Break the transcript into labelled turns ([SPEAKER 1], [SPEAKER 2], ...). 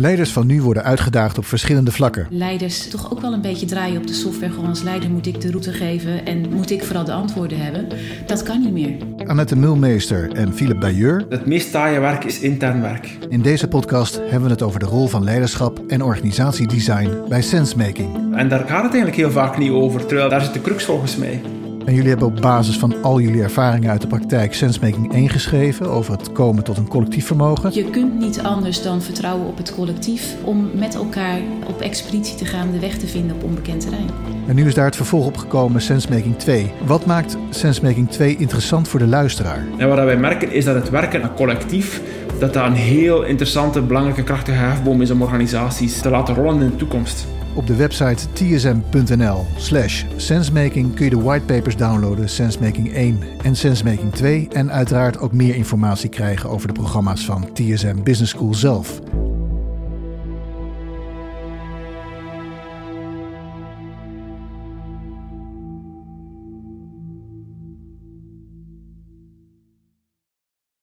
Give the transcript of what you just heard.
[SPEAKER 1] Leiders van nu worden uitgedaagd op verschillende vlakken.
[SPEAKER 2] Leiders toch ook wel een beetje draaien op de software. Gewoon als leider moet ik de route geven en moet ik vooral de antwoorden hebben. Dat kan niet meer.
[SPEAKER 1] Annette Mulmeester en Philip Bayeur.
[SPEAKER 3] Het meest taaie werk is intern werk.
[SPEAKER 1] In deze podcast hebben we het over de rol van leiderschap en organisatiedesign bij sensemaking.
[SPEAKER 3] En daar gaat het eigenlijk heel vaak niet over, terwijl daar zit de crux volgens mij.
[SPEAKER 1] En jullie hebben op basis van al jullie ervaringen uit de praktijk Sensemaking 1 geschreven over het komen tot een collectief vermogen.
[SPEAKER 2] Je kunt niet anders dan vertrouwen op het collectief om met elkaar op expeditie te gaan, de weg te vinden op onbekend terrein.
[SPEAKER 1] En nu is daar het vervolg op gekomen, Sensemaking 2. Wat maakt Sensemaking 2 interessant voor de luisteraar?
[SPEAKER 3] En wat wij merken is dat het werken aan collectief dat dat een heel interessante, belangrijke, krachtige hefboom is om organisaties te laten rollen in de toekomst.
[SPEAKER 1] Op de website tsm.nl slash sensemaking kun je de whitepapers downloaden Sensemaking 1 en Sensemaking 2 en uiteraard ook meer informatie krijgen over de programma's van TSM Business School zelf.